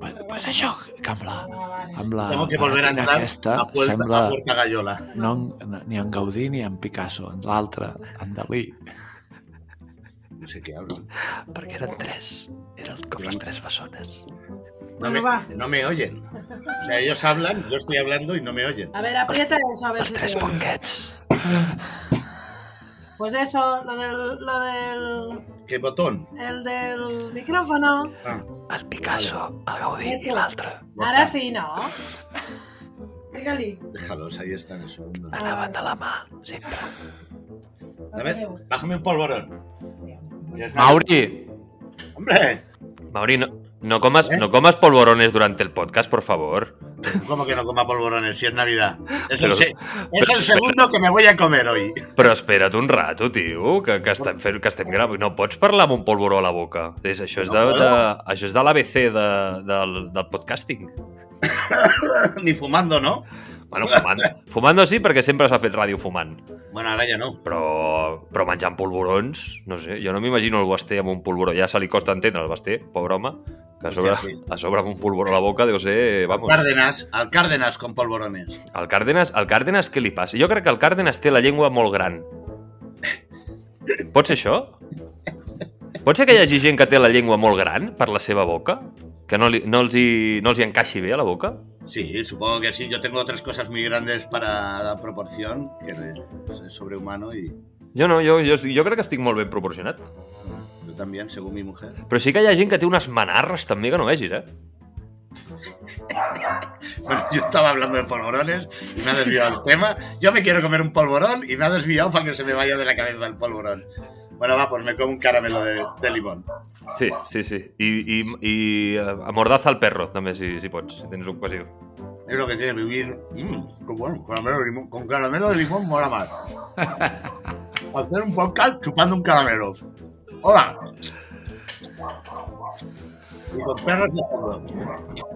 Pues, pues això, que amb la, amb la Tengo que volver a entrar aquesta a Puerta, sembla a Puerta Gallola. no ni en Gaudí ni en Picasso, en l'altre, en Dalí, No sé qué hablo. perquè eren tres, eren com les tres bessones. No me, no me oyen. O sea, ellos hablan, yo estoy hablando y no me oyen. A ver, aprieta eso, a ver Els si tres ponquets. Pues eso, lo del, lo del, ¿Qué botón? el del micrófono. Ah, El Picasso, el Gaudí i l'altre. Ahora sí, ¿no? Dígale. déjalos, ahí están en segundo. Anaven de la mà, sempre. Dame- bájame un polvorón. Mauri, ¡Hombre! Mauri, no, no, comas, ¿Eh? no comas polvorones durante el podcast, por favor. ¿Cómo que no coma polvorones si es Navidad? Es, Pero- el, se- es pero- el segundo que me voy a comer hoy. Però espera't un rato, tio, que, que estem fent, que estem gravant. No pots parlar amb un polvoró a la boca. És, això, és de, No de, puedo. això és de l'ABC de, del, del podcasting. Ni fumando, ¿no? Bueno, fumant, fumando sí, perquè sempre s'ha fet ràdio fumant. Bueno, ahora ya no. Però, però menjant polvorons, no sé, jo no m'imagino el Basté amb un polvoró. Ja se li costa entendre el Basté, pobre home, que a sobre, sí. a sobre amb un polvoró a la boca deu ser... Vamos, Cárdenas, al Cárdenas con polvorones. el Cárdenas, el Cárdenas què li passa? Jo crec que el Cárdenas té la llengua molt gran. Pot ser això? Pot ser que hi hagi gent que té la llengua molt gran per la seva boca? Que no, li, no, els, hi, no els hi encaixi bé a la boca? Sí, supongo que sí. Yo tengo otras cosas muy grandes para la proporción, que pues, es sobrehumano y Jo no, jo, jo, jo crec que estic molt ben proporcionat. yo también, según mi mujer. Però sí que hi ha gent que té unes manarres també que no vegis, eh? Bueno, yo estaba hablando de polvorones y me ha desviado el tema. Yo me quiero comer un polvorón y me ha desviado para que se me vaya de la cabeza el polvorón. Bueno, va, pues me como un caramelo de, de limón. Sí, sí, sí. I, i eh, amordaza al perro, també, si, si pots, si tens ocasió. Es lo que tiene vivir. Mmm, qué bueno, caramelo de limón. Con caramelo de limón mola más. Hacer un podcast chupando un caramelo. Hola. Y con perros y cerdos.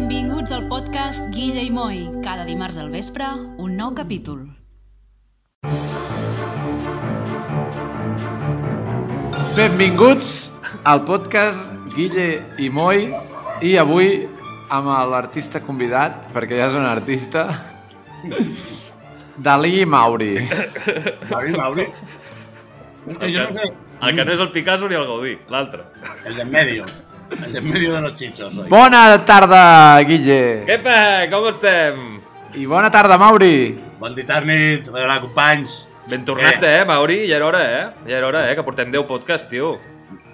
Benvinguts al podcast Guilla i Moi. Cada dimarts al vespre, un nou capítol. benvinguts al podcast Guille i Moi i avui amb l'artista convidat, perquè ja és un artista, Dalí Mauri. Mauri, Mauri. Es que yo no sé. El que no és el Picasso ni el Gaudí, l'altre. El de en medio. El en medio de los chichos hoy. Bona tarda, Guille. Què pa? Com estem? I bona tarda, Mauri. Bon dit, nit. Hola, companys. Ben tornat, eh, Mauri? Ja era hora, eh? Ja era hora, eh? Que portem 10 podcasts, tio.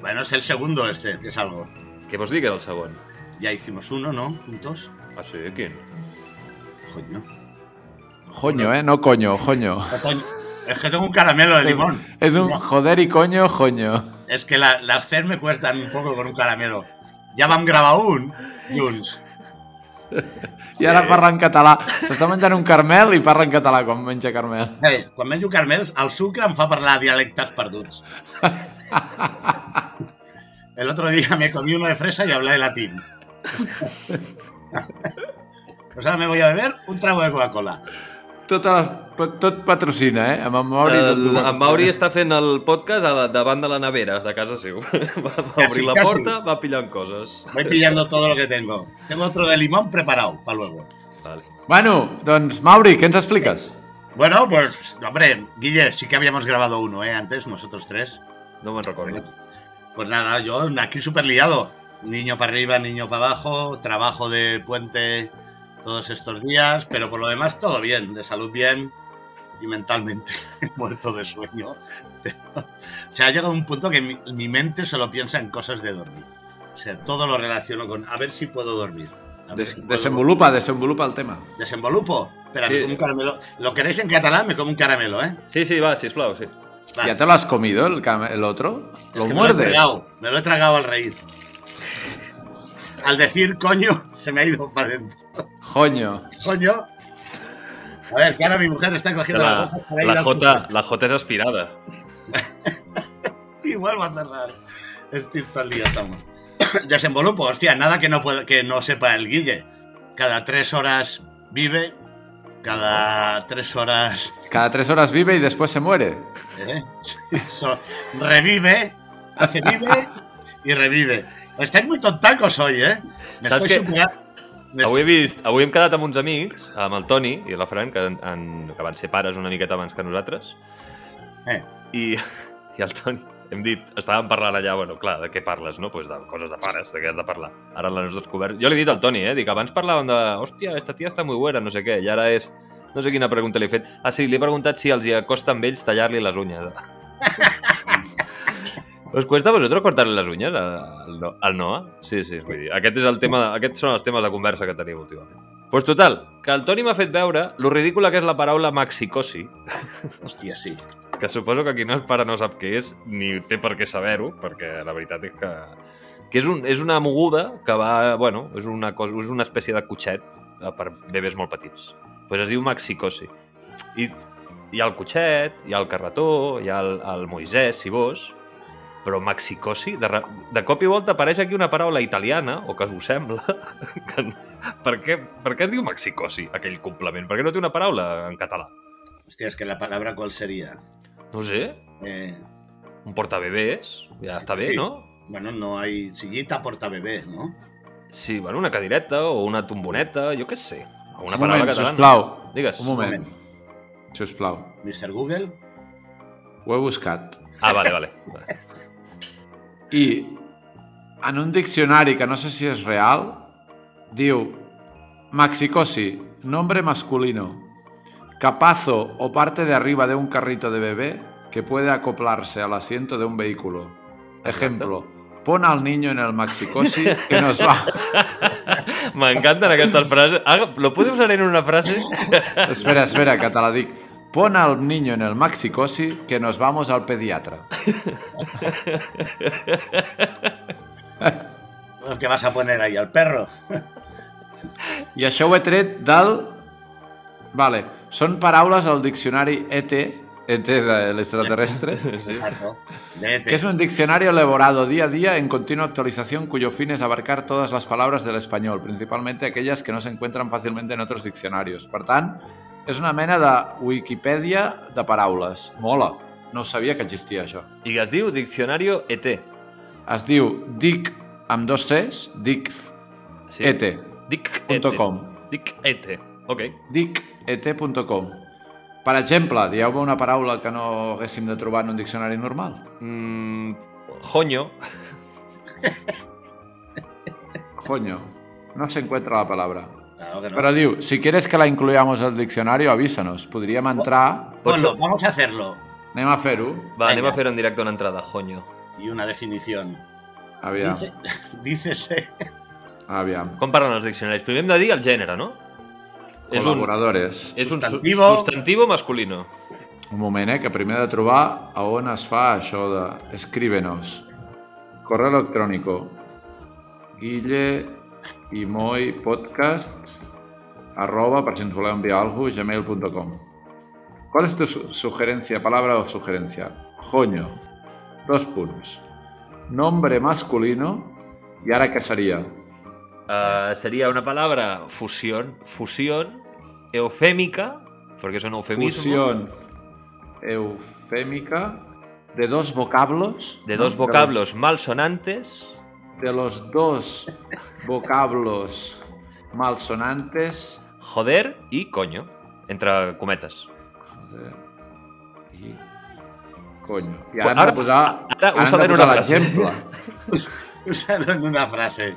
Bueno, es el segundo este, que es algo. Què vols dir que era el segon? Ya hicimos uno, ¿no? Juntos. Ah, sí? Quin? Coño. Joño, eh? No coño, joño. Es que tengo un caramelo de limón. És un joder i coño, joño. Es que la, las CER me cuestan un poco con un caramelo. Ja vam gravar un, junts. I ara parla en català. S'està menjant un carmel i parla en català quan menja carmel. Hey, quan menjo caramels, el sucre em fa parlar dialectes perduts. El otro día me comí uno de fresa y hablé de latín. Pues ahora me voy a beber un trago de Coca-Cola. Tot, el, tot patrocina, eh? Amb en Mauri... tot El, patrocina. en Mauri està fent el podcast a la, davant de la nevera de casa seu. Va, va obrir la casi. porta, va pillant coses. Voy pillando todo lo que tengo. Tengo otro de limón preparado para luego. Vale. Bueno, doncs, Mauri, què ens expliques? Bueno, pues, hombre, Guille, sí que habíamos grabado uno, ¿eh? Antes, nosotros tres. No me'n recordo. Pues nada, yo aquí súper liado. Niño para arriba, niño para abajo, trabajo de puente todos estos días, pero por lo demás todo bien, de salud bien y mentalmente muerto de sueño. Pero, o sea, ha llegado un punto que mi, mi mente solo piensa en cosas de dormir. O sea, todo lo relaciono con a ver si puedo dormir. Des si puedo- desenvolupa, desenvolupa el tema. Desenvolupo. Espera, Sí. me como un caramelo. ¿Lo queréis en catalán? Me como un caramelo, ¿eh? Sí, sí, va, sí. Va. ¿Ya te lo has comido el, el otro? Es ¿Lo que me lo he muerdes? tragado, me lo he tragado al reír. Al decir coño, se me ha ido para adentro. Joño. Coño. A ver, que ahora mi mujer está cogiendo La, para ir la, J, la J es aspirada. Igual va a cerrar. Estoy todo el día estamos. Desenvolupo, hostia, nada que no, pueda, que no sepa el Guille. Cada tres horas vive, cada tres horas Cada tres horas vive y después se muere. ¿eh? So- revive, hace vive y revive. Estáis muy tontacos hoy, ¿eh? Me Saps superant- me Avui he, vist, avui hem quedat amb uns amics, amb el Toni i la Fran, que, en, que van ser pares una miqueta abans que nosaltres, Eh. i, i el Toni, hem dit, estàvem parlant allà, bueno, clar, de què parles, no? Pues de coses de pares, de què has de parlar. Ara l'hem descobert. Jo li he dit al Toni, eh? Dic, abans parlàvem de, hòstia, esta tia està muy buena, no sé què, i ara és... No sé quina pregunta li he fet. Ah, sí, li he preguntat si els hi acosta amb ells tallar-li les uñas. ¿Os cuesta a vosotros cortarle las uñas al, al No- al Noah? Sí, sí, vull dir, aquest és el tema, aquests són els temes de conversa que tenim últimament. Pues total, que el Toni m'ha fet veure lo ridícula que és la paraula maxicosi, Hòstia, sí. que suposo que qui no és pare no sap què és, ni té per què saber-ho, perquè la veritat és que, que és, un, és una moguda que va, bueno, és una, cosa, és una espècie de cotxet eh, per bebès molt petits. Pues es diu maxicosi. I hi ha el cotxet, hi ha el carretó, hi ha el, el Moisès, si vos, però maxicosi, de, re- de cop i volta apareix aquí una paraula italiana, o que us sembla, que, per, què, per què es diu maxicosi, aquell complement? Per què no té una paraula en català? Hostia, es que la palabra cuál sería. No ho sé, Eh, un portabebès, ja està bé, Sí. no? bueno, no hay sillita porta bebé, ¿no? Sí, bueno, una cadireta o una tomboneta, jo què sé. Una un paraula moment, catalana. sisplau. Digues. Un moment. Sisplau. Mr. Google. Ho he buscat. Ah, vale, vale. vale. I en un diccionari que no sé si és real, diu Maxicosi, nombre masculino. Capazo o parte de arriba de un carrito de bebé que puede acoplarse al asiento de un vehículo. Ejemplo, pon al niño en el maxicosi que nos va... M'encanten aquestes frases. Ah, lo puedes usar en una frase? Espera, espera, que te la dic. Pon al niño en el maxicosi que nos vamos al pediatra. ¿Qué vas a poner ahí? ¿Al perro? I això ho he tret del... Vale, són paraules al diccionari ET, ET de l'extraterrestre, Sí. Exacto. De que es un diccionario elaborado día a día en continua actualización cuyo fin es abarcar todas las palabras del español, principalmente aquellas que no se encuentran fácilmente en otros diccionarios. Per tant, és una mena de Wikipedia de paraules. Mola, no sabia que existia això. I es diu Diccionario E ET. Es diu dic amb dos Cs, dic Sí. ET. Dic Punto ET. com. Dic ET. Ok. dicet.com. Per exemple, dieu-me una paraula que no haguéssim de trobar en un diccionari normal. Mm, joño. Coño, no se encuentra la palabra. Claro que no. Pero diu, si quieres que la incluyamos al diccionario, avísanos. Podríem entrar... Ponlo, vamos a hacerlo. Anem a fer-ho. Va, anem Venga. a fer en directe una entrada, joño. Y una definición. Aviam, Dice, dícese. aviam. Com parlen els diccionaris? Primer hem de dir el gènere, no? És un, Col·laboradores. és un su- Substantivo. substantivo masculino. Un moment, eh, que primer he de trobar a on es fa això de... Escríbenos. Correu electrònico. Guille i moi podcast arroba, per si ens voleu enviar alguna cosa, gmail.com. ¿Cuál es tu su- sugerencia, palabra o sugerencia? Joño. Dos punts. Nombre masculino. ¿Y ahora qué sería? Uh, sería una palabra fusión, fusión eufémica, porque son eufemismos. Fusión eufémica de dos vocablos. De dos vocablos malsonantes. De los, de los dos vocablos malsonantes joder y coño. Entra cumetas. Joder y coño. Y ahora, ahora, pues ahora, ahora úsalo en una frase. úsalo en una frase.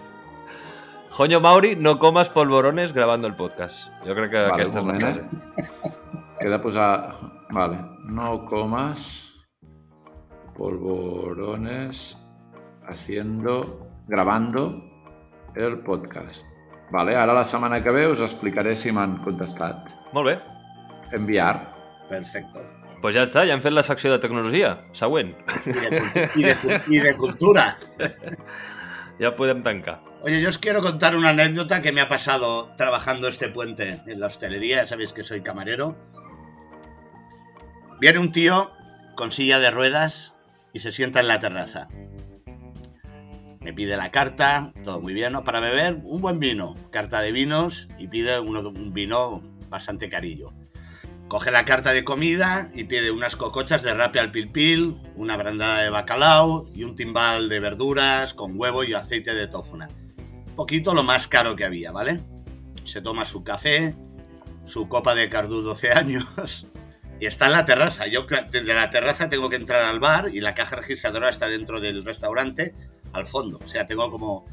Joño Mauri, no comas polvorones grabando el podcast. Yo creo que, que esta es la frase. Queda pues a... Vale. No comas polvorones haciendo, grabando el podcast. Vale, ara la setmana que ve us explicaré si m'han contestat. Molt bé. Enviar. Perfecto. Pues ja està, ja hem fet la secció de tecnologia. Següent. Y de, de cultura. ya podem tancar. Oye, yo os quiero contar una anécdota que me ha pasado trabajando este puente en la hostelería. Ya sabéis que soy camarero. Viene un tío con silla de ruedas y se sienta en la terraza. Pide la carta, todo muy bien, ¿no? Para beber un buen vino, carta de vinos y pide uno, un vino bastante carillo. Coge la carta de comida y pide unas cocochas de rape al pilpil, una brandada de bacalao y un timbal de verduras con huevo y aceite de tófuna. Un poquito lo más caro que había, ¿vale? Se toma su café, su copa de cardú 12 años y está en la terraza. Yo desde la terraza tengo que entrar al bar y la caja registradora está dentro del restaurante al fondo. O sea, tengo como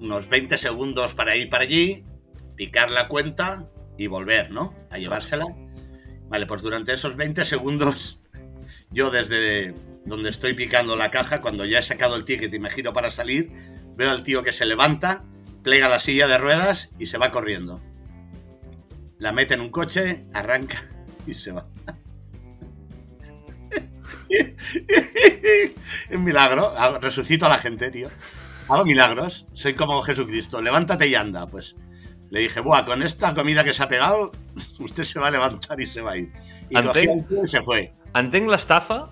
unos 20 segundos para ir para allí, picar la cuenta y volver, ¿no? A llevársela. Vale, pues durante esos 20 segundos, yo desde donde estoy picando la caja, cuando ya he sacado el ticket y me giro para salir, veo al tío que se levanta, plega la silla de ruedas y se va corriendo. La mete en un coche, arranca y se va. Es un milagro. Hago- Resucito a la gente, tío. Hago milagros. Soy como Jesucristo. Levántate y anda. Pues le dije, buah, con esta comida que se ha pegado, usted se va a levantar y se va a ir. Y Entenc- y se fue. Entenc l'estafa,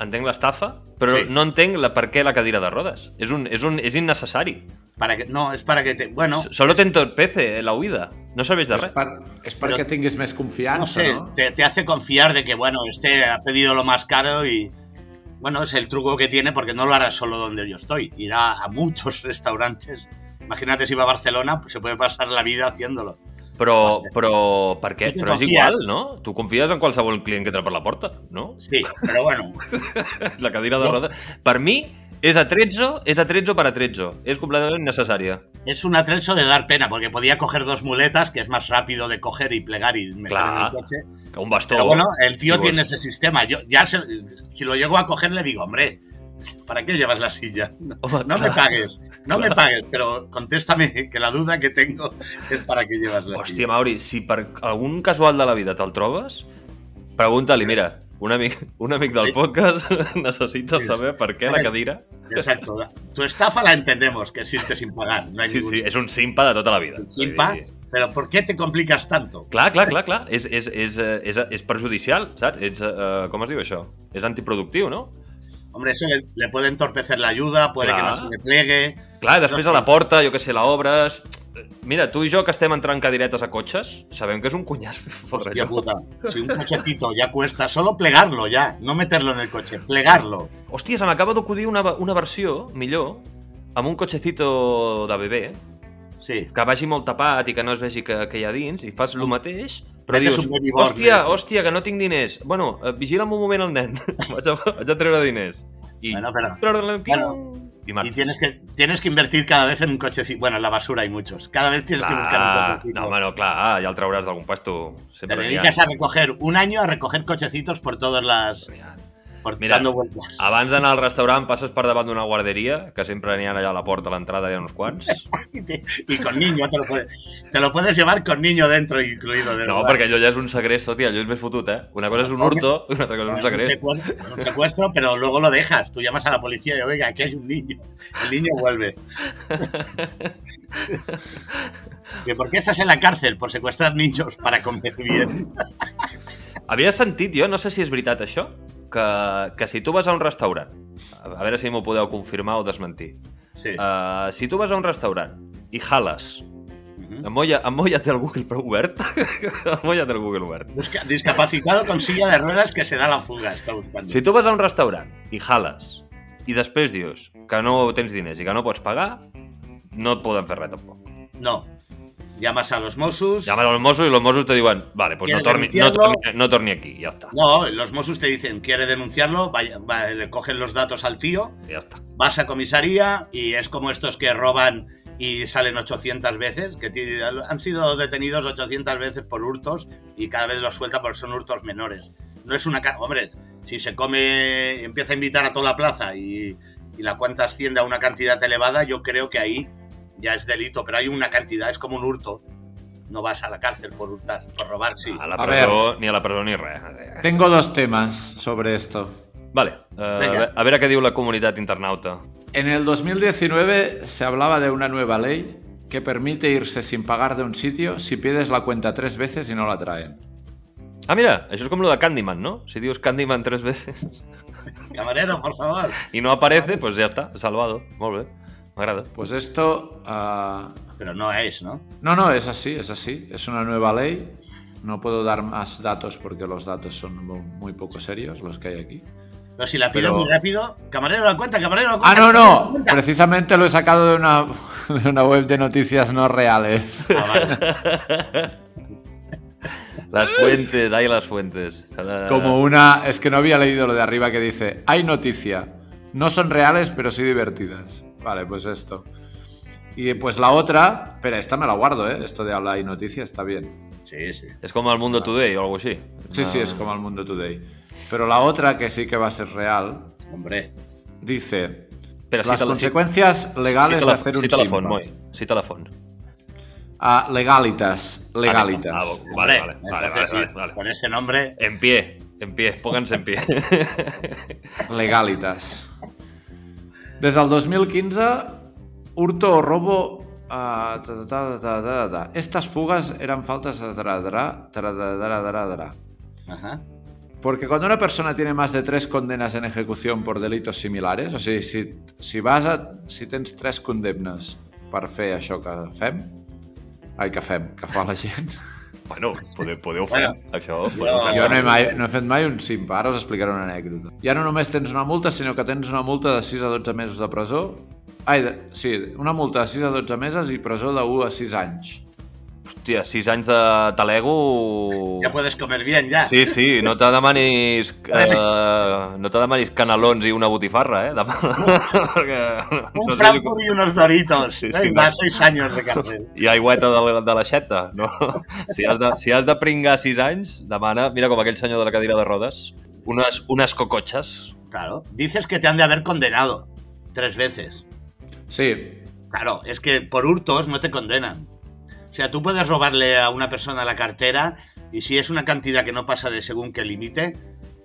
entenc l'estafa, però Sí. no entenc la, per què la cadira de rodes. És, un, és, un, és innecessari. Para que, no, es para que te. Bueno, Solo te entorpece la huida. No serveix de És, res. per, és perquè Però- tinguis més confiança, no sé, no? Te, te hace confiar de que, bueno, este ha pedido lo más caro y. Bueno, es el truco que tiene porque no lo hará solo donde yo estoy. Irá a muchos restaurantes. Imagínate si va a Barcelona, pues se puede pasar la vida haciéndolo. Però, però, per què? Però és igual, no? Tu confies en qualsevol client que entra per la porta, no? Sí, pero bueno, La cadira de No. rodes... Per mi, és atrezzo, és atrezzo per atrezzo. És completament necessària. es un atrecho de dar pena porque podía coger dos muletas, que es más rápido de coger y plegar y meter en el coche. Que un bastó... Pero bueno, el tío tiene ese sistema. Yo ya se- si lo llego a coger le digo, hombre, ¿para qué llevas la silla? No, me pagues, no me pagues, pero contéstame que la duda que tengo es para qué llevas la Hòstia, silla. Mauri, si per algun casual de la vida te'l trobes, pregunta-li, mira, un amic, un amic del podcast necessita Sí. saber per què la cadira... Exacto. Tu estafa la entendemos, que es irte sin pagar. No hay Sí, ningún sí, és un simpa de tota la vida. simpa, pero ¿por qué te complicas tanto? Clar, clar, clar, clar. És, és, és, eh, és, és perjudicial, saps? Ets, uh, com es diu això? És antiproductiu, no? Hombre, eso le, le puede entorpecer la ayuda, puede que no Clar. se le plegue. Clar, després a la porta, jo que sé, l'obres... Mira, tu i jo que estem entrant cadiretes a cotxes, sabem que és un cunyàs Hostia allò. puta, si un cochecito ya cuesta, solo plegarlo ya, no meterlo en el coche, plegarlo. Hòstia, se m'acaba d'acudir una, una versió millor amb un cotxecito de bebè Sí. que vagi molt tapat i que no es vegi que, que hi ha dins i fas el mateix, però Metes dius, born, hòstia, eh? hòstia, que no tinc diners. Bueno, eh, vigila'm un moment el nen. vaig, a, vaig a treure diners. I... Bueno, pero Bueno, Y tienes que, tienes que invertir cada vez en un cochecito. Bueno, en la basura hay muchos. Cada vez tienes que buscar un cochecito. no, home, no, clar, ja el trauràs d'algun puesto. Te Sempre ha. dedicas a recoger un año a recoger cochecitos por todas las. Por Mira, dando vueltas. Abans d'anar al restaurant passes per davant d'una guarderia, que sempre n'hi ha allà a la porta, a l'entrada hi ha uns quants. Y con niño te lo, puedes, te lo puedes llevar con niño dentro incluido. De No, verdad. perquè allò ja és un segrest, hòstia, allò és més fotut, eh? Una cosa és un hurto i una altra cosa és un Es un segrest. secuestro, un secuestro, pero luego lo dejas. Tú llamas a la policía y oiga, aquí hay un niño. El niño vuelve. ¿Que ¿Por qué estás en la cárcel? Por secuestrar niños para comer bien. Havia sentit jo, no sé si és veritat això, que, que si tu vas a un restaurant, a veure si m'ho podeu confirmar o desmentir, Sí. uh, si tu vas a un restaurant i jales, Ujú. en Moya, en Moya té el Google però obert, en Moya té el Google obert. Busca- discapacitado con silla de ruedas que se da la fuga. Está buscando. Si tu vas a un restaurant i jales i després dius que no tens diners i que no pots pagar, no et poden fer res tampoc. No. Llamas a los Mossos. Llames als Mossos i els Mossos te diuen vale, pues no ¿Quieres torni, no, torni, no torni aquí, ja està. No, los Mossos te dicen, quiere denunciarlo, vaya- va- le cogen los datos al tío, Ja està. vas a comisaría y es como estos que roban y salen 800 veces, que han sido detenidos 800 veces por hurtos y cada vez los sueltan porque son hurtos menores. No es una... ca- Hombre, si se come, empieza a invitar a toda la plaza y, y la cuenta asciende a una cantidad elevada, yo creo que ahí ya es delito, pero hay una cantidad, es como un hurto. No vas a la cárcel por hurtar, por robar, sí. A la A presó, ni a la presó ni res. Tengo dos temas sobre esto. Vale, uh, Vinga. a veure què diu la comunitat internauta. En el 2019 se hablaba de una nueva ley que permite irse sin pagar de un sitio si pides la cuenta tres veces y no la traen. Ah, mira, això és com lo de Candyman, no? Si dius Candyman tres veces Camarero, por favor. i no aparece, pues ya está, salvado. Bé, Pues esto... ah, Pero no es, ¿no? No, no, es así, es así. Es una nueva ley. No puedo dar más datos porque los datos son mu- muy poco serios los que hay aquí. Pero si la pido Pero- muy rápido, camarero la cuenta, camarero la Ah, cuenta. no, la no. cuenta. Precisamente lo he sacado de una, de una web de noticias no reales. Ah, vale. Las fuentes, hay las fuentes. Como una... Es que no había leído lo de arriba que dice, hay noticia. No son reales, pero sí divertidas. Vale, pues esto. Y pues la otra... Espera, esta me la guardo, ¿eh? Esto de habla hay noticia está bien. Sí, sí. És com el Mundo Today o algo així. Sí, sí, es como el Mundo Today. Pero la otra, que sí que va a ser real, Hombre. dice... Espera, Las la- consecuencias legales cita de hacer un Cita la font, simpa. Moi. Cita la font. Ah, legalitas. Legalitas. Ah, vale, vale, vale, vale, vale, vale. con ese nombre. En pie, en pie, pónganse en pie. Legalitas. Des del 2015, hurto o robo... ah, ta, ta, ta, ta, ta, ta. Estas fugas eran faltas de taradra, taradra. Ajá. Porque cuando una persona tiene más de tres condenas en ejecución por delitos similares, o sigui, si, si, vas a, si tens tres condemnes per fer això que fem, ai, que fem, que fa la gent, bueno, podeu, podeu fer Bueno, això. jo- Podeu fer jo no he, mai, no he fet mai un simpa, ara us explicaré una anècdota. Ja no només tens una multa, sinó que tens una multa de 6 a 12 mesos de presó. Ai, de, sí, una multa de 6 a 12 mesos i presó de 1 a 6 anys. Hòstia, sis anys de talego... Ya puedes comer bien, ya. Sí, sí, no te demanis, eh, no te demanis canelons i una botifarra, eh? Demà, perquè... Un no Frankfurt y unos Doritos. Sí, sí, Venga, no. seis años de cárcel. I aigüeta de, la- de l'aixeta, no? Si has, de, si has de pringar sis anys, demana, mira com aquell senyor de la cadira de rodes, unes, unes cocotxes. Claro. Dices que te han de haber condenado tres veces. Sí, Claro, es que por hurtos no te condenan. O sea, tú puedes robarle a una persona la cartera y si es una cantidad que no pasa de según qué límite,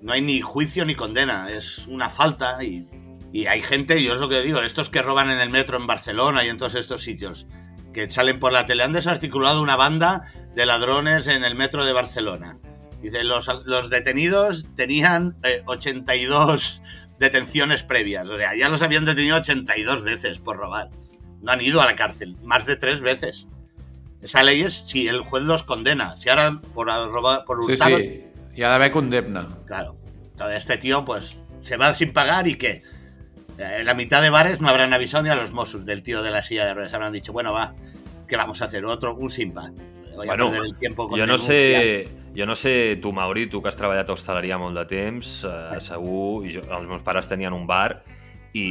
no hay ni juicio ni condena. Es una falta y, y hay gente, yo es lo que digo, estos que roban en el metro en Barcelona y en todos estos sitios, que salen por la tele, han desarticulado una banda de ladrones en el metro de Barcelona. Dice, los, los detenidos tenían eh, 82 detenciones previas. O sea, ya los habían detenido 82 veces por robar. No han ido a la cárcel, más de tres veces. Esa ley es si el juez los condena. Si ahora por robar, por sí, hurtar, sí. Hi ha d'haver condemna. claro. Entonces este tío, pues, se va sin pagar y que en la mitad de bares no habrán avisado ni a los Mossos del tío de la silla de ruedas. Habrán dicho, bueno, va, ¿qué vamos a hacer? Otro, un simpa. Voy a Bueno, perder el tiempo con Jo no sé, jo no sé, tu, Mauri, tu que has treballat a hostaleria molt de temps, eh, segur, i jo, els meus pares tenien un bar i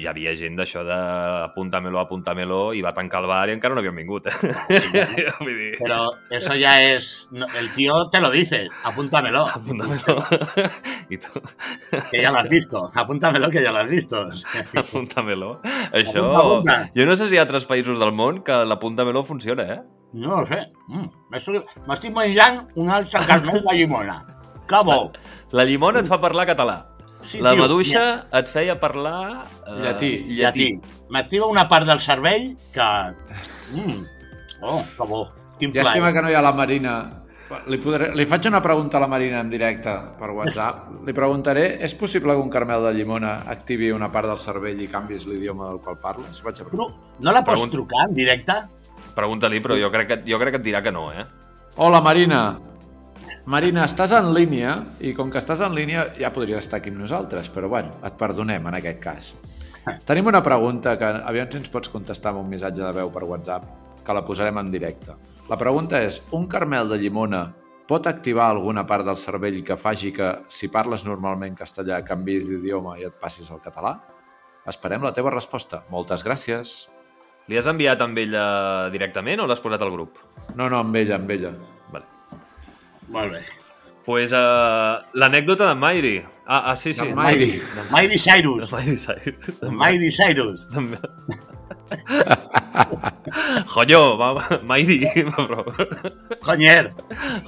hi havia gent d'això de apúntamelo, apúntamelo, i va tancar el bar i encara no havien vingut. Eh? Vull dir, Pero eso es... no, el tío te lo dice, apúntamelo, apúntamelo. I tu, que ya lo has visto. Apúntamelo que ya lo has visto. apúntamelo. Això... Apunta, apunta. Jo no sé si hi ha altres països del món que l'apúntamelo funciona, eh? No lo sé. Mm, me estoy, me estoy menjant una alça carnet de llimona. Cabo. La llimona et fa parlar català. Sí, la tio, maduixa et feia parlar... eh, Llatí. Llatí. M'activa una part del cervell que... Mm. Oh, que bo. Quin Llàstima que no hi ha la Marina. Li, podré, li faig una pregunta a la Marina en directe per WhatsApp. Li preguntaré, és possible que un carmel de llimona activi una part del cervell i canvis l'idioma del qual parles? Vaig a. Bru, no la pots Pregunta. trucar en directe? Pregunta-li, però jo crec, que, jo crec que et dirà que no, eh? Hola, Marina. Marina, estàs en línia i com que estàs en línia ja podries estar aquí amb nosaltres, però bueno, et perdonem en aquest cas. Tenim una pregunta que aviam si ens pots contestar amb un missatge de veu per WhatsApp, que la posarem en directe. La pregunta és, un carmel de llimona pot activar alguna part del cervell que faci que, si parles normalment castellà, canvis d'idioma i et passis al català? Esperem la teva resposta. Moltes gràcies. Li has enviat amb ella directament o l'has posat al grup? No, no, amb ella, amb ella. Vale. Molt bé. Pues uh, l'anècdota de Mairi. Ah, ah sí, sí. Mairi. Miley Cyrus. Miley Cyrus. Miley Cyrus. També. Joño, va, Mairi, però... Coñer.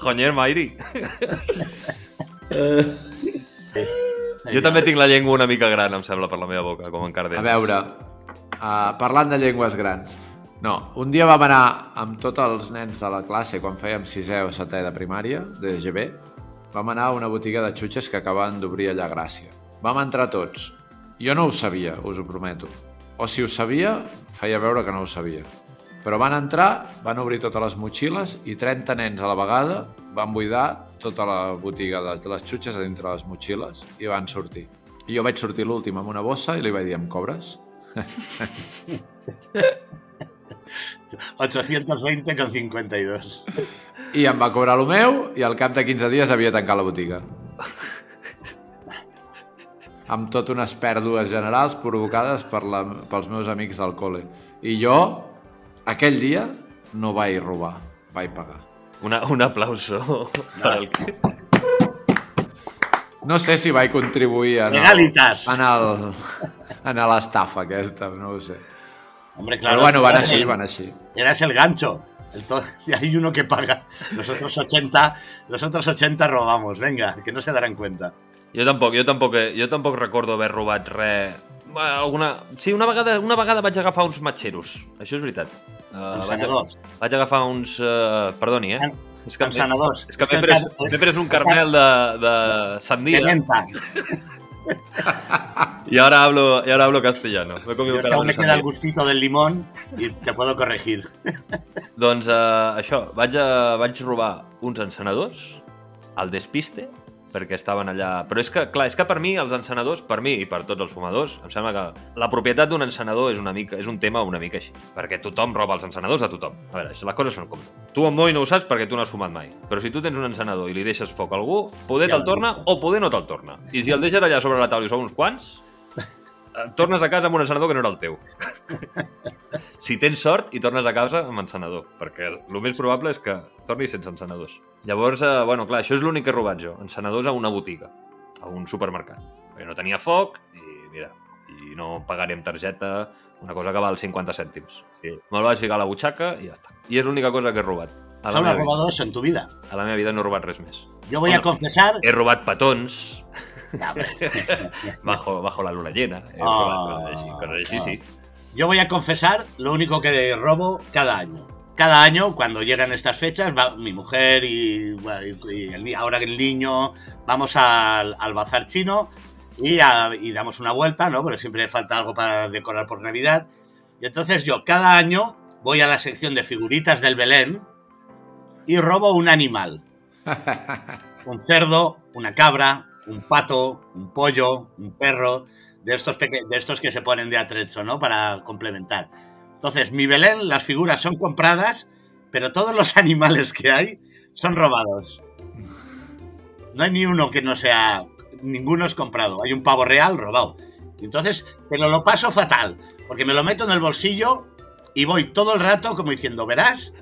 Joñer, Mairi. Jo també tinc la llengua una mica gran, em sembla, per la meva boca, com en A Cárdenas. veure, uh, parlant de llengües grans. No, un dia vam anar amb tots els nens de la classe, quan fèiem sisè o setè de primària, de GB, vam anar a una botiga de xutxes que acabaven d'obrir allà a Gràcia. Vam entrar tots. Jo no ho sabia, us ho prometo. O si ho sabia, feia veure que no ho sabia. Però van entrar, van obrir totes les motxilles i 30 nens a la vegada van buidar tota la botiga de les xutxes a dintre les motxilles i van sortir. I jo vaig sortir l'últim amb una bossa i li vaig dir, em cobres? 820 con 52. I em va cobrar el meu i al cap de 15 dies havia tancat la botiga. amb tot unes pèrdues generals provocades per la, pels meus amics del col·le. I jo, aquell dia, no vaig robar, vaig pagar. Una, un aplauso per al... No sé si vaig contribuir en, el, Legalitas. en, el, en l'estafa aquesta, no ho sé. Hombre, claro. Però bueno, van així, el- van així. Eras el gancho. Entonces, y hay uno que paga. Los otros 80, los otros 80 robamos. Venga, que no se darán cuenta. Jo tampoc, jo tampoc, eh, jo tampoc recordo haver robat res... Alguna... Sí, una vegada, una vegada vaig agafar uns matxeros, això és veritat. Uh, vaig, Ensanadors. vaig agafar uns... Uh, perdoni, eh? En- És que, és que m'he pres, pres un carmel de, de sandia menta. y ahora hablo, y ahora hablo castellano. Me he comido que aún me queda el gustito del limón y te puedo corregir. Doncs uh, això, vaig, a, vaig robar uns encenedors al despiste perquè estaven allà... Però és que, clar, és que per mi els encenedors, per mi i per tots els fumadors, em sembla que la propietat d'un encenedor és una mica és un tema una mica així. Perquè tothom roba els encenedors a tothom. A veure, les coses són com... Tu amb moi no ho saps perquè tu no has fumat mai. Però si tu tens un encenedor i li deixes foc a algú, poder Ja te'l torna o poder no te'l torna. I si el deixes allà sobre la taula i són uns quants, tornes a casa amb un encenedor que no era el teu. si tens sort i tornes a casa amb encenedor, perquè el més probable és que tornis sense encenedors. Llavors, eh, bueno, clar, això és l'únic que he robat jo, encenedors a una botiga, a un supermercat. Perquè no tenia foc i, mira, i no pagaré amb targeta una cosa que val 50 cèntims. Sí. Me'l vaig ficar a la butxaca i ja està. I és l'única cosa que he robat. A la, Solo has meva, robado eso en tu vida. a la meva vida no he robat res més. Yo voy a Bueno. confesar. He robat petons. bajo, bajo la luna llena. Sí. Yo voy a confesar lo único que robo cada año. Cada año, cuando llegan estas fechas, va mi mujer y, y- el ahora el niño, vamos al, al bazar chino y, a- y damos una vuelta, ¿no? Porque siempre falta algo para decorar por Navidad. Y entonces yo cada año voy a la sección de figuritas del Belén y robo un animal. Un cerdo, una cabra, un pato, un pollo, un perro, de estos, peque- de estos que se ponen de atrecho, ¿no? Para complementar. Entonces, mi Belén, las figuras son compradas, pero todos los animales que hay son robados. No hay ni uno que no sea. Ninguno es comprado. Hay un pavo real robado. Entonces, pero lo paso fatal, porque me lo meto en el bolsillo y voy todo el rato como diciendo, verás,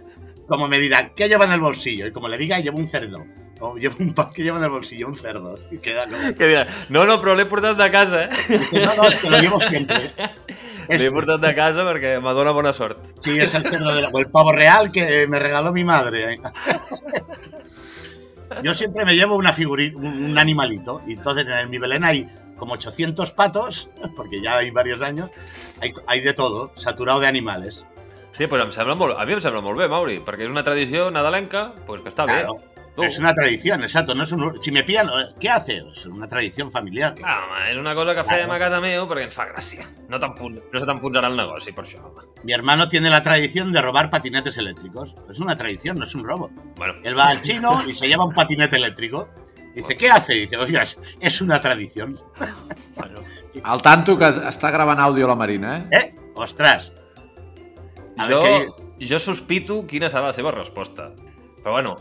como me dirá, ¿qué lleva en el bolsillo? Y como le diga, llevo un cerdo. O llevo un pa- ¿qué lleva en el bolsillo? Un cerdo. Y queda como... Que no, no, però l'he portat de casa, eh? No, no, es que lo llevo siempre. L'he portat de casa perquè me dona bona sort. Sí, es el cerdo de la- o el pavo real que me regaló mi madre. Yo siempre me llevo una figurita, un animalito. Y entonces en mi Belén hay como 800 patos, porque ya hay varios años. Hay, hay de todo, saturado de animales. Sí, però em sembla molt, a mi em sembla molt bé, Mauri, perquè és una tradició nadalenca, pues que està Claro, bé. Es una tradición, exacto. No es un, si me pillan, ¿qué hace? Es una tradición familiar. Ah, home, és una cosa que Claro. a casa meu perquè ens fa gràcia. No, t'enfon- no se t'enfonsarà el negoci per això, home. Mi hermano tiene la tradición de robar patinetes eléctricos. Es una tradición, no es un robo. Bueno, Él va al chino y se lleva un patinete eléctrico. Dice, ¿qué hace? Dice, oiga, es, es una tradición. bueno. Al tanto que està gravant àudio la Marina, eh? ¿Eh? Ostras. A Jo, ver, jo sospito quina serà la seva resposta. Però bueno...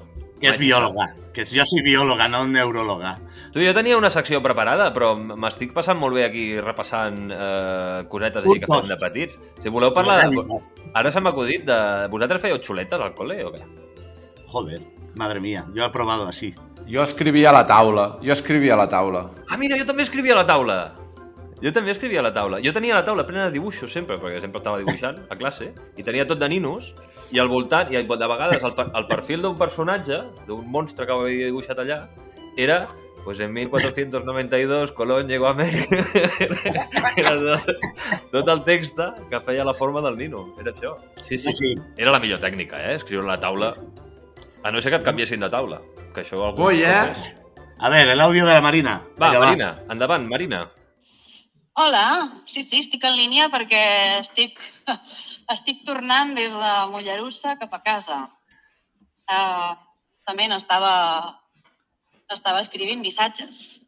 que, se bióloga. Que yo soy bióloga, no neuróloga. Tu, jo tenia una secció preparada, però m'estic passant molt bé aquí repassant eh, cosetes així que fem de petits. Si voleu parlar... Orgánicas. Ara se m'ha acudit de... Vosaltres fèieu xuletes al col·le o què? Joder, madre mía, yo he probado así. Jo escrivia a la taula. Jo escrivia a la taula. Ah, mira, jo també escrivia a la taula. Jo també escrivia a la taula. Jo tenia la taula plena de dibuixos sempre, perquè sempre estava dibuixant a classe, i tenia tot de ninos, i al voltant, i de vegades el, el perfil d'un personatge, d'un monstre que havia dibuixat allà, era pues en 1492 Colón llegó a Amèrica. Era tot, tot el text que feia la forma del nino. Era això. Sí, sí, Sí. Era la millor tècnica, eh? Escriure la taula. A no ser que et canviessin de taula. Que això alguns Voy, eh? A ver, el audio de la Marina. Va, Vinga, Marina, endavant, Marina. Hola, sí, sí, estic en línia perquè estic, estic tornant des de Mollerussa cap a casa. Uh, també n'estava estava escrivint missatges.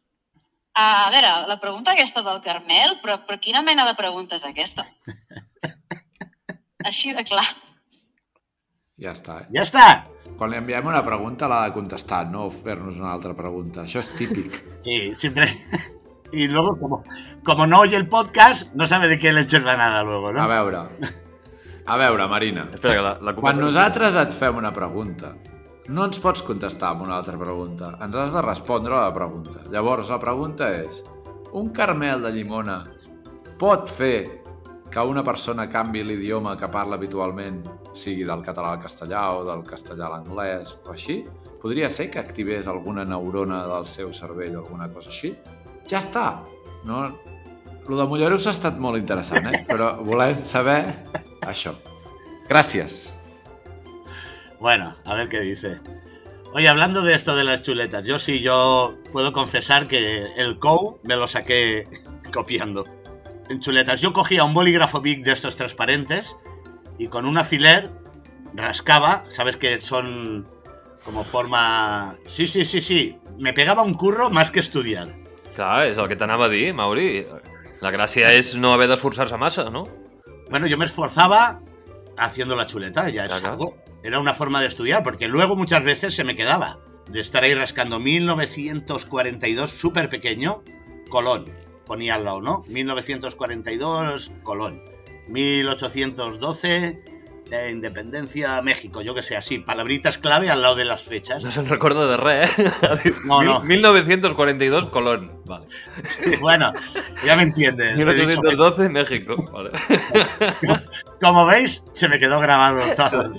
Uh, a veure, la pregunta aquesta del Carmel, però, però quina mena de pregunta és aquesta? Així de clar. Ja està. Eh? Ja està. Quan li enviem una pregunta l'ha de contestar, no fer-nos una altra pregunta. Això és típic. Sí, siempre. Y luego, como, como no oye el podcast, no sabe de qué leches va nada luego, A ¿no? veure, a veure, Marina. Espera, que la, la Quan nosaltres et fem una pregunta, no ens pots contestar amb una altra pregunta. Ens has de respondre a la pregunta. Llavors, la pregunta és, un carmel de llimona pot fer que una persona canvi l'idioma que parla habitualment, sigui del català al castellà o del castellà a l'anglès o així? Podria ser que activés alguna neurona del seu cervell o alguna cosa així? Ja està! No... Lo de Molleruss ha estat molt interessant, eh? Però volem saber Gràcies. Bueno, a ver qué dice. Oye, hablando de esto de las chuletas, yo sí, yo puedo confesar que el COU me lo saqué copiando. En chuletas, yo cogía un bolígrafo Bic de estos transparentes y con un alfiler rascaba, sabes que son como forma... Sí, sí, sí, sí, me pegaba un curro más que estudiar. Clar, és el que t'anava a dir, Mauri. La gràcia és no haver d'esforçar-se massa, no? Bueno, yo me esforzaba haciendo la chuleta, ya es Ajá. algo. Era una forma de estudiar, porque luego muchas veces se me quedaba de estar ahí rascando 1942, súper pequeño, Colón. Ponía al lado, ¿no? 1942, Colón. 1812, eh, Independencia, México, yo que sé, así, palabritas clave al lado de las fechas. No se'n recorda de res, eh? No, no. 1942, Colón. Vale. bueno, ya me entiendes. He dicho que- 1812, México. Vale. como veis, se me quedó grabado todo.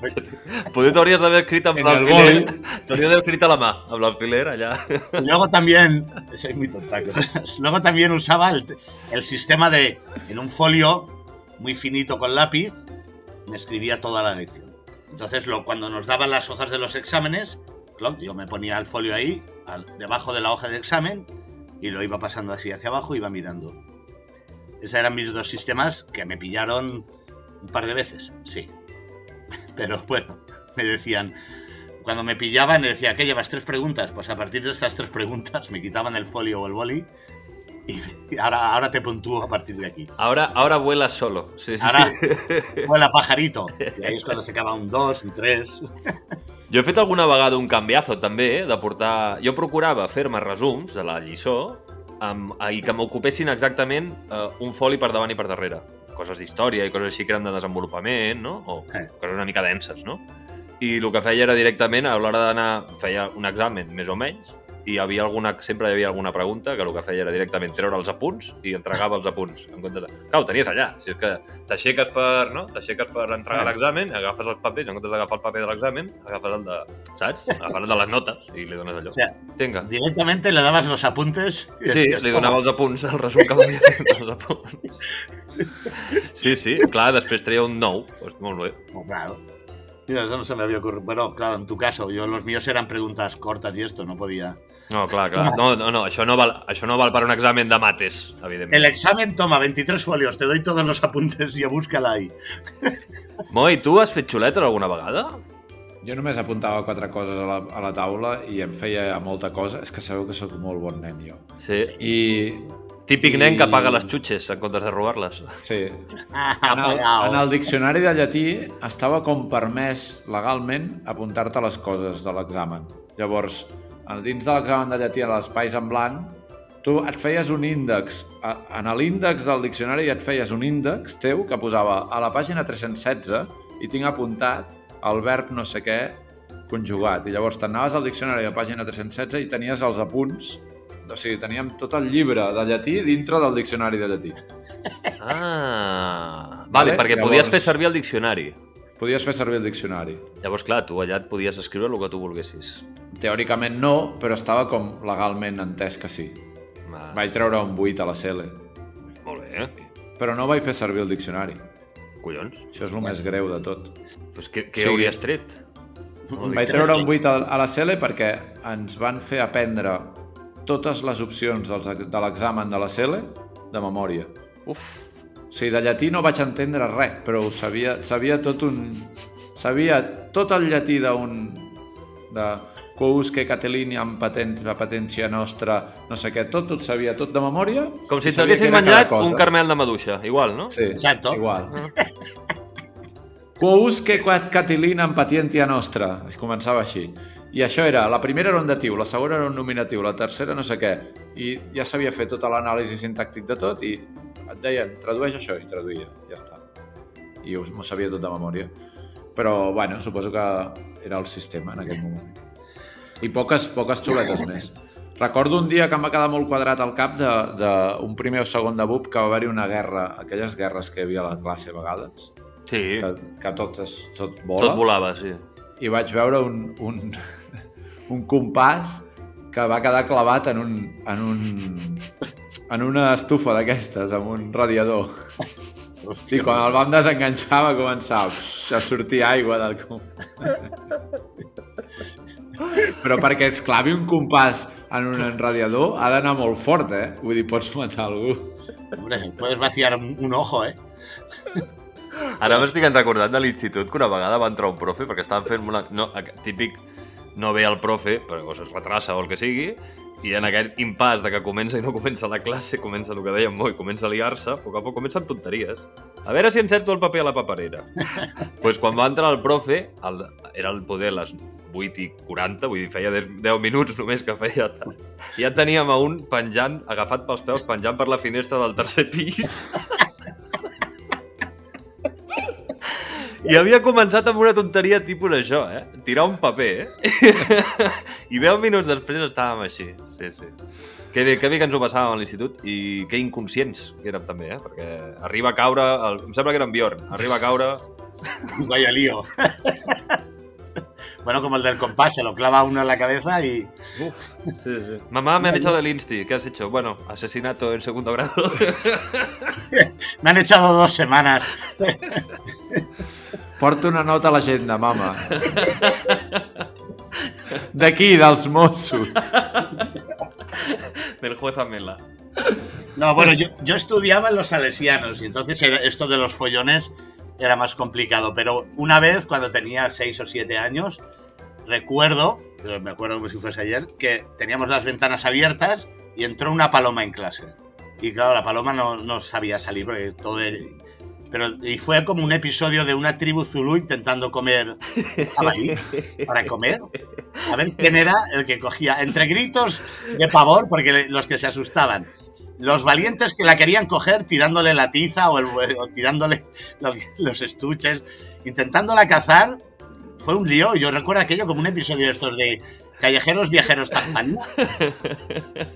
Poder t'hauries d'haver escrit amb En el l'alfiler. boli. T'hauries d'haver escrit a la mà, amb l'alfiler allà. Y luego también, soy muy tontaco. Luego también usaba el, el sistema de, en un folio muy finito con lápiz, me escribía toda la lección. Entonces, lo, cuando nos daban las hojas de los exámenes, yo me ponía el folio ahí, debajo de la hoja de examen, y lo iba pasando así hacia abajo, iba mirando. Esos eran mis dos sistemas que me pillaron un par de veces, sí. Pero bueno, me decían, cuando me pillaban, me decía, ¿qué llevas? ¿Tres preguntas? Pues a partir de estas tres preguntas me quitaban el folio o el boli y ahora, ahora te puntúo a partir de aquí. Ahora, ahora vuelas solo. Sí, sí. Ahora, vuela pajarito. Y ahí es cuando se acaba un 2, un 3. Jo he fet alguna vegada un canviazo, també, eh, de portar... Jo procurava fer-me resums de la lliçó amb... i que m'ocupessin exactament eh, un foli per davant i per darrere. Coses d'història i coses així que eren de desenvolupament, no? O Eh. coses una mica denses, no? I el que feia era directament, a l'hora d'anar... Feia un examen, més o menys, i hi havia alguna, sempre hi havia alguna pregunta que el que feia era directament treure els apunts i entregava els apunts. En comptes de... Clar, ho tenies allà. Si és que t'aixeques per, no? t'aixeques per entregar Ah. l'examen, agafes els papers, en comptes d'agafar el paper de l'examen, agafes el de... Saps? Agafes el de les notes i li dones allò. O sea, Vinga. directamente le dabas los apuntes. Sí, decías, li donava els apunts, el resum que m'havia fet els apunts. Sí, sí, clar, després treia un 9. Pues molt bé. Oh, claro. Mira, eso no se me había ocurrido. Bueno, claro, en tu caso, yo los míos eran preguntas cortas y esto, no podía. No, clar, clar. No, no, no, això no val, això no val per un examen de mates, evidentment. El examen toma 23 folios, te doy todos los apuntes y búscala ahí. Moi, tu has fet xuletes alguna vegada? Jo només apuntava quatre coses a la, a la taula i em feia molta cosa. És que sabeu que sóc molt bon nen, jo. Sí. I... Típic nen que paga les xutxes en comptes de robar-les. Sí. Ah, En el, en el diccionari de llatí estava com permès legalment apuntar-te les coses de l'examen. Llavors, dins de l'examen de llatí, a l'espais en blanc, tu et feies un índex. En l'índex del diccionari et feies un índex teu que posava a la pàgina 316 i tinc apuntat el verb no sé què conjugat. I llavors t'anaves al diccionari a la pàgina 316 i tenies els apunts o sigui, teníem tot el llibre de llatí dintre del diccionari de llatí. Ah, vale, Vale, perquè llavors- podies fer servir el diccionari. Podies fer servir el diccionari. Llavors, clar, tu allà et podies escriure el que tu volguessis. Teòricament no, però estava com legalment entès que sí. Va, Vaig treure un 8 a la CL, Molt bé. però no vaig fer servir el diccionari. Collons. Això és el més greu de tot. Pues què, què Sí. hauries tret? Vaig treure un 8 a- a la CL perquè ens van fer aprendre totes les opcions de l'examen de la CL de memòria. Uf, O sigui, de llatí no vaig entendre res, però ho sabia, sabia tot un... Sabia tot el llatí d'un... de quousque Cateliniam patent, la patència nostra, no sé què, tot, tot sabia, tot de memòria. com si cada menjat un carmel de maduixa, igual, no? Sí, Exacto. igual. Quousque quad Catilinam patientia nostra. Es començava així. I això era, la primera era un datiu, la segona era un nominatiu, la tercera no sé què. I ja s'havia fet tota l'anàlisi sintàctic de tot i et deien, tradueix això, i traduïa, ja està. I us- m'ho sabia tot de memòria. Però, bueno, suposo que era el sistema en aquell moment. I poques, poques xuletes més. Recordo un dia que em va quedar molt quadrat al cap d'un primer o segon de BUP que va haver-hi una guerra, aquelles guerres que hi havia a la classe a vegades, Sí, que, que tot, es, tot vola, tot volava, sí. I vaig veure un, un, un compàs que va quedar clavat en un, en un, en una estufa d'aquestes, amb un radiador. Sí, quan el vam desenganxar va començar a sortir aigua del. Però perquè es clavi un compàs en un radiador ha d'anar molt fort, eh? Vull dir, pots matar algú. Hombre, puedes vaciar un, un ojo, ¿eh? Ara m'estic recordant de l'institut que una vegada va entrar un profe perquè estaven fent una... No, típic, no ve el profe, però o es retrassa o el que sigui, i en aquest impàs de que comença i no comença la classe, comença el que dèiem Moi, comença a liar-se, a poc a poc comencen tonteries. A veure si encerto el paper a la paperera. Doncs pues quan va entrar el profe, el, era el poder les 8 i 40, vull dir, feia 10 10 minuts només que feia. I ja teníem a un penjant, agafat pels peus, penjant per la finestra del tercer pis. I havia començat amb una tonteria tipus això, eh? Tirar un paper, eh? I 10 minuts després estàvem així. Sí, sí. Que bé, que bé que ens ho passàvem a l'institut i que inconscients que érem també, eh? Perquè arriba a caure... El... Em sembla que era en Bjorn. Arriba a caure... Vaya lío. bueno, como el del compás, se lo clava uno en la cabeza y... Uf, sí, sí. Mamá, me han echado del Insti. ¿Qué has hecho? Bueno, asesinato en segundo grado. Me han echado dos semanas. Porta una nota a l'agenda, mama. D'aquí, dels Mossos. Del juez Amela. No, bueno, yo, yo estudiaba en los salesianos y entonces era- esto de los follones era más complicado. Pero una vez, cuando tenía seis o siete años, recuerdo, pero me acuerdo como si fuese ayer, que teníamos las ventanas abiertas y entró una paloma en clase. Y claro, la paloma no, no sabía salir porque todo era- Pero, y fue como un episodio de una tribu zulú intentando comer jabalí para comer. A ver quién era el que cogía, entre gritos de pavor, porque los que se asustaban. Los valientes que la querían coger tirándole la tiza o, tirándole lo- los estuches, intentándola cazar, fue un lío. Yo recuerdo aquello como un episodio de estos de callejeros viajeros Tanzania,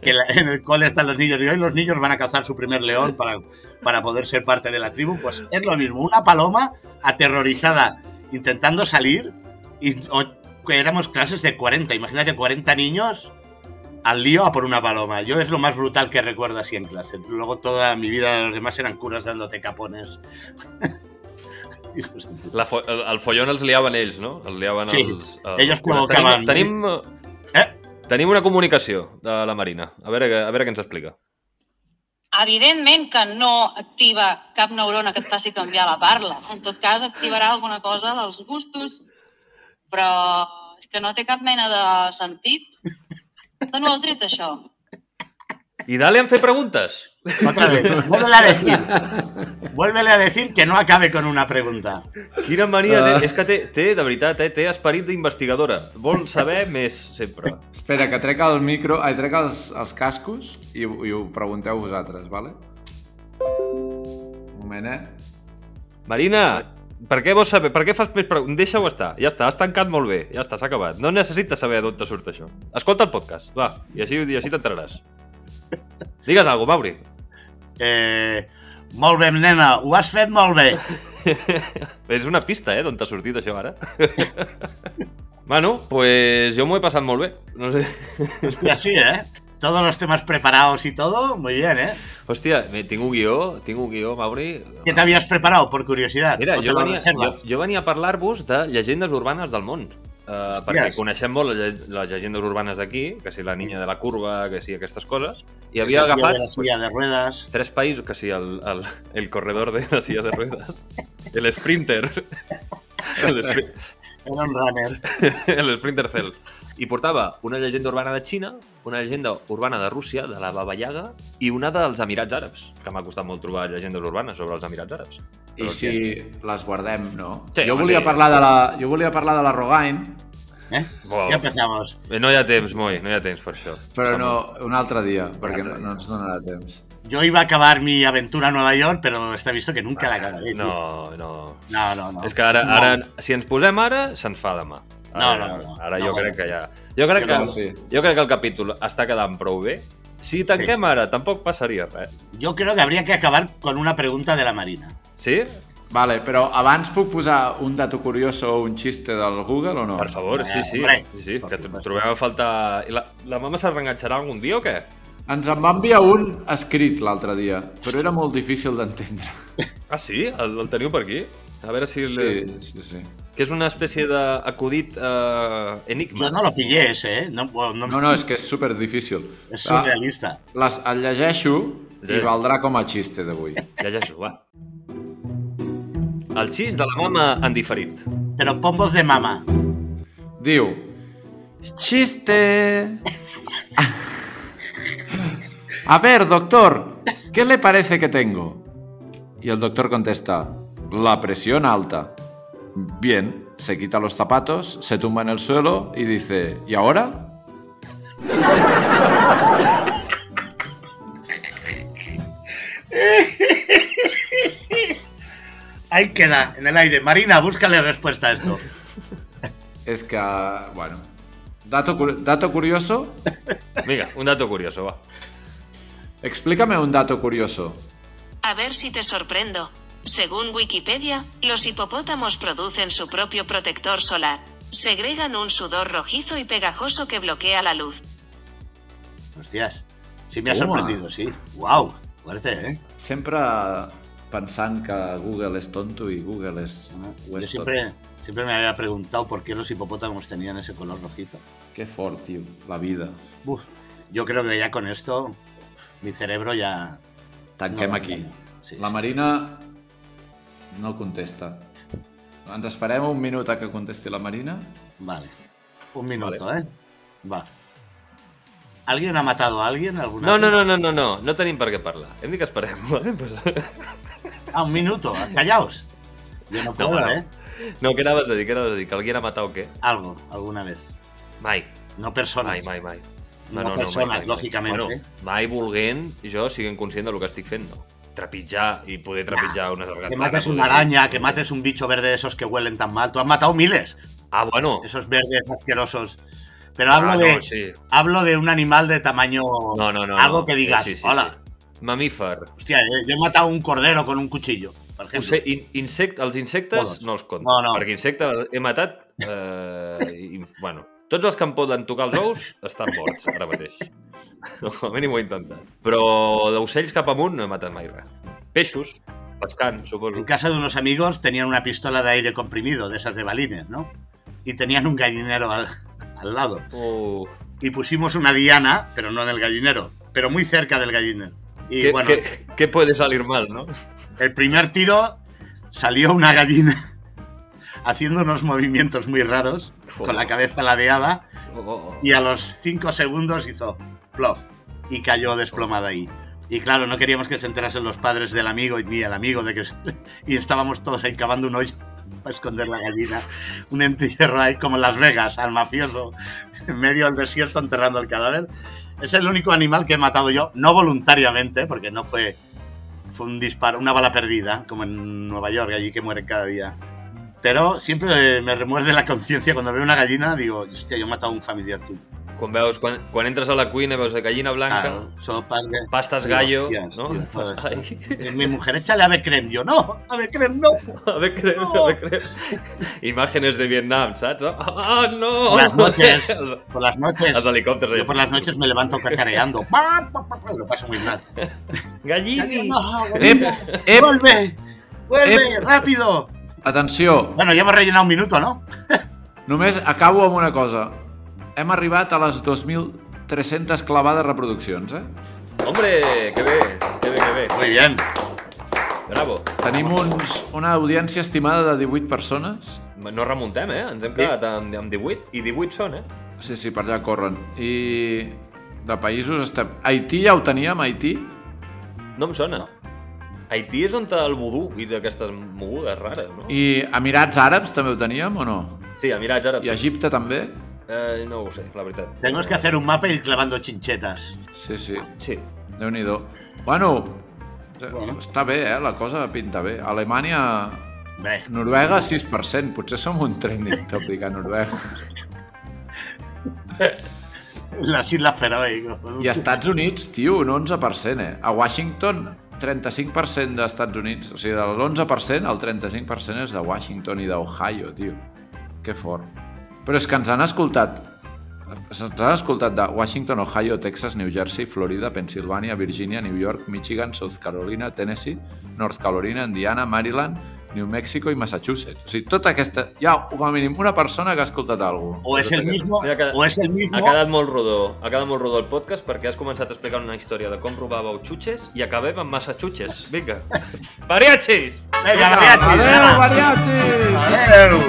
que la- en el cole están los niños y hoy los niños van a cazar su primer león para, para poder ser parte de la tribu. Pues es lo mismo, una paloma aterrorizada intentando salir y o- éramos clases de 40, imagínate 40 niños al lío a por una paloma. Yo es lo más brutal que recuerdo así en clase. Luego toda mi vida los demás eran curas dándote capones. La fo el, el follon els liaven ells, no? El liaven Sí, els... els ells cures. provocaven- Tenim, tenim? Tenim una comunicació de la Marina. A veure, a veure què ens explica. Evidentment que no activa cap neurona que et faci canviar la parla. En tot cas, activarà alguna cosa dels gustos, però és que no té cap mena de sentit. D'on ho heu tret, això? I dale en fer preguntes. Otra vez, vuélvele a decir. Vuélvele a decir que no acabe con una pregunta. Quina mania té. És que té, té, de veritat, eh, té esperit d'investigadora. Vol saber més, sempre. Espera, que trec el micro, ai, trec els, els cascos i, i ho pregunteu vosaltres, vale? Un moment, eh? Marina, per què vols saber? Per què fas més preguntes? Deixa-ho estar. Ja està, has tancat molt bé. Ja està, s'ha acabat. No necessites saber d'on te surt això. Escolta el podcast, va, i així, i així t'entraràs. Digues alguna cosa, Mauri. Eh, molt bé, nena, ho has fet molt bé. És una pista, eh, d'on t'ha sortit això ara. bueno, pues jo m'ho he passat molt bé. No sé. Y así, ¿eh? Todos los temas preparados y todo, muy bien, ¿eh? Hòstia, me- tinc un guió, tinc un guió, Mauri. ¿Qué te habías preparado, por curiosidad? Mira, ¿O te jo venia, jo, jo venia a parlar-vos de llegendes urbanes del món. Uh, perquè coneixem molt les les llegendes urbanes d'aquí, que si la niña de la curva, que si aquestes coses, i havia agafat de la silla de ruedas. tres països, que si el, el, el corredor de la silla de ruedas, el sprinter, el, Era un runner. el sprinter cell, i portava una llegenda urbana de Xina, una llegenda urbana de Rússia, de la Baba Yaga, i una dels Emirats Àrabs, que m'ha costat molt trobar llegendes urbanes sobre els Emirats Àrabs. I si les guardem, no? Sí, jo, volia sí. parlar de la, jo volia parlar de la Rogain, ¿eh? Wow. Ya empezamos. Eh, No hi ha temps, Moi, no hi ha temps per això. però no, un altre dia, perquè no, no ens donarà temps. Yo iba a acabar mi aventura a Nueva York, pero está visto que nunca la acabaré. tío. No, no. no, no. no. És que ara, No. ara, si ens posem ara, se'n fa demà. No, Ara, no, no. Ara No jo pot crec que ja... Jo crec, Jo que, no sé. jo crec que el capítol està quedant prou bé. Si tanquem ara, tampoc passaria res. Yo creo que habría que acabar con una pregunta de la Marina. Sí? Vale, però abans puc posar un dato curioso o un xiste del Google o no? Per favor, sí, sí. hombre, sí, sí que trobem a faltar... I la, la mama se'l reenganxarà algun dia o què? Ens en va enviar un escrit l'altre dia, però era molt difícil d'entendre. Ah, sí? El, el teniu per aquí? A veure si... Sí, Sí. sí, sí. Que és una espècie d'acudit eh, enigma. Yo no lo pillé ese, ¿eh? No, no- No, no, és que és super difícil. es surrealista. Les, el llegeixo i valdrà com a xiste d'avui. Llegeixo, va. El xist de la mama en diferit. Pero pon voz de mama. Diu, chiste. A ver, doctor, ¿qué le parece que tengo? Y el doctor contesta, la presión alta. Bien, se quita los zapatos, se tumba en el suelo y dice, ¿y ahora? Ahí queda, en el aire. Marina, búscale respuesta a esto. Es que, bueno, dato, dato curioso, Vinga, un dato curioso, va. Explícame un dato curioso. A ver si te sorprendo. Según Wikipedia, los hipopótamos producen su propio protector solar. Segregan un sudor rojizo y pegajoso que bloquea la luz. Hostias. Sí me ha Toma. sorprendido, sí. Wow. Fuerte, ¿eh? Sempre pensant que Google és tonto i Google és... ho Yo és siempre, siempre me había preguntado por qué los hipopótamos tenían ese color rojizo. Que fort, tio, la vida. Uf, yo creo que ya con esto mi cerebro ya... Tanquem No, aquí. no, sí, la sí. Marina no contesta. Ens esperem un minut a que contesti la Marina? Vale. Un minuto, ¿eh? Va. ¿Alguien ha matado a alguien alguna No, vez? no, no, no, no, no, no tenim per què parlar. Hem dit que esperem, vale? Pues... Ah, un minuto. Callaos. Yo no puedo. ¿eh? No, què anaves a dir? Què anaves a dir? Que algú ha matat o què? Algo, alguna vez. Mai, No personas. mai, mai, mai. No persones, lògicament, Bueno, eh? mai volent jo siguent conscient del que estic fent, no. Trepitjar i poder trepitjar unes Que argatanes. mates una araña, que mates un bicho verde de esos que huelen tan mal. Tú has matado miles. Ah, bueno. Esos verdes asquerosos. Pero Ah, hablo no, de sí. hablo de un animal de tamaño. No, no, no. Algo no. que digas. Sí, sí, Hola. sí. Mamífer. Hostia, eh, yo he matado un cordero con un cuchillo. Por ejemplo. Ose, in, insect, els insectes Todos. no els compto. No, no. Perquè insectes he matat... Eh, i, bueno, tots els que em poden tocar els ous estan morts ara mateix. Com a mínim ho he intentat. Però d'ocells cap amunt no he matat mai res. Peixos, pescant, En suposo. casa de unos amigos tenían una pistola de aire comprimido, de esas de balines, ¿no? Y tenían un gallinero al, al lado. Uh, Y pusimos una diana, pero no en el gallinero, pero muy cerca del gallinero. Y ¿qué, bueno, qué- qué puede salir mal, no? el primer tiro salió una gallina haciendo unos movimientos muy raros, con la cabeza ladeada, Oh, oh, oh. y a los cinco segundos hizo plof y cayó desplomada ahí. Y claro, no queríamos que se enterasen los padres del amigo ni el amigo de que y estábamos todos ahí cavando un hoyo para esconder la gallina. Un entierro ahí como en Las Vegas, al mafioso, en medio del desierto enterrando el cadáver. Es el único animal que he matado yo, no voluntariamente, porque no fue, fue un disparo, una bala perdida, como en Nueva York, allí que mueren cada día. Pero siempre me remuerde la conciencia cuando veo una gallina, digo, hostia, yo he matado a un familiar tuyo. Quan veus, quan, quan entres a la cuina veus de gallina blanca, Claro, sopa pastas gallo, hostias, ¿no? tío. Y Mi mujer, échale ave creme. Yo, no, ave creme no. A ver, creo, a ver, creo. Imágenes de Vietnam, ¿sabes? ¡Ah, no! Por las noches, por las noches. els helicòpters. Yo por las noches me levanto cacareando. Lo paso muy mal. Gallini! No, Ep, ep, ¡Vuelve! ¡Vuelve! ¡Rápido! Atenció, Bueno, ya hemos rellenado un minuto, ¿no? només acabo amb una cosa. Hem arribat a les 2.300 clavades reproduccions, eh? Hombre, que bé, que bé, que bé. Muy bien. Bravo. Tenim uns, una audiència estimada de 18 persones. No remuntem, eh? Ens hem quedat amb, amb 18, i 18 són, eh? Sí, sí, per allà corren. I de països estem... Haití ja ho teníem, Haití? No em sona. Haití és on té el vudú i d'aquestes mogudes rares, no? I Emirats Àrabs també ho teníem o no? Sí, Emirats Àrabs. I Egipte també? Eh, no ho sé, la veritat. Tenemos que hacer un mapa y clavando chinchetas. Sí, sí. Sí. Déu-n'hi-do. Bueno, Bueno. està bé, eh? La cosa pinta bé. Alemanya... Hombre, Noruega, 6%. Potser som un trending topic a Noruega. las Islas Feroe. I a Estats Units, tio, un 11%, eh? A Washington, 35% d'Estats Units. O sigui, de l'11%, el 35% és de Washington i d'Ohio, tio. Que fort. Però és que ens han escoltat ens han escoltat de Washington, Ohio, Texas, New Jersey, Florida, Pensilvània, Virginia, New York, Michigan, South Carolina, Tennessee, North Carolina, Indiana, Maryland, New Mexico i Massachusetts. O sigui, tota aquesta... Hi ha com a mínim una persona que ha escoltat alguna cosa. O es el mismo, Mira que- o es el mismo. Ha quedat molt rodó, ha quedat molt rodó el podcast perquè has començat a explicar una història de com robàveu xutxes i acabem amb massa xutxes. Vinga. Mariachis! Venga, mariachi, Adéu, venga. mariachis! Adeu.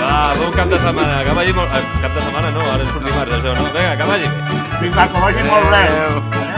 Va, bon cap de setmana. Que vagi molt... eh, Cap de setmana no, ara surt dimarts, ja sabeu, no? Vinga, que vagi bé. Vinga, que vagi molt bé. Adéu.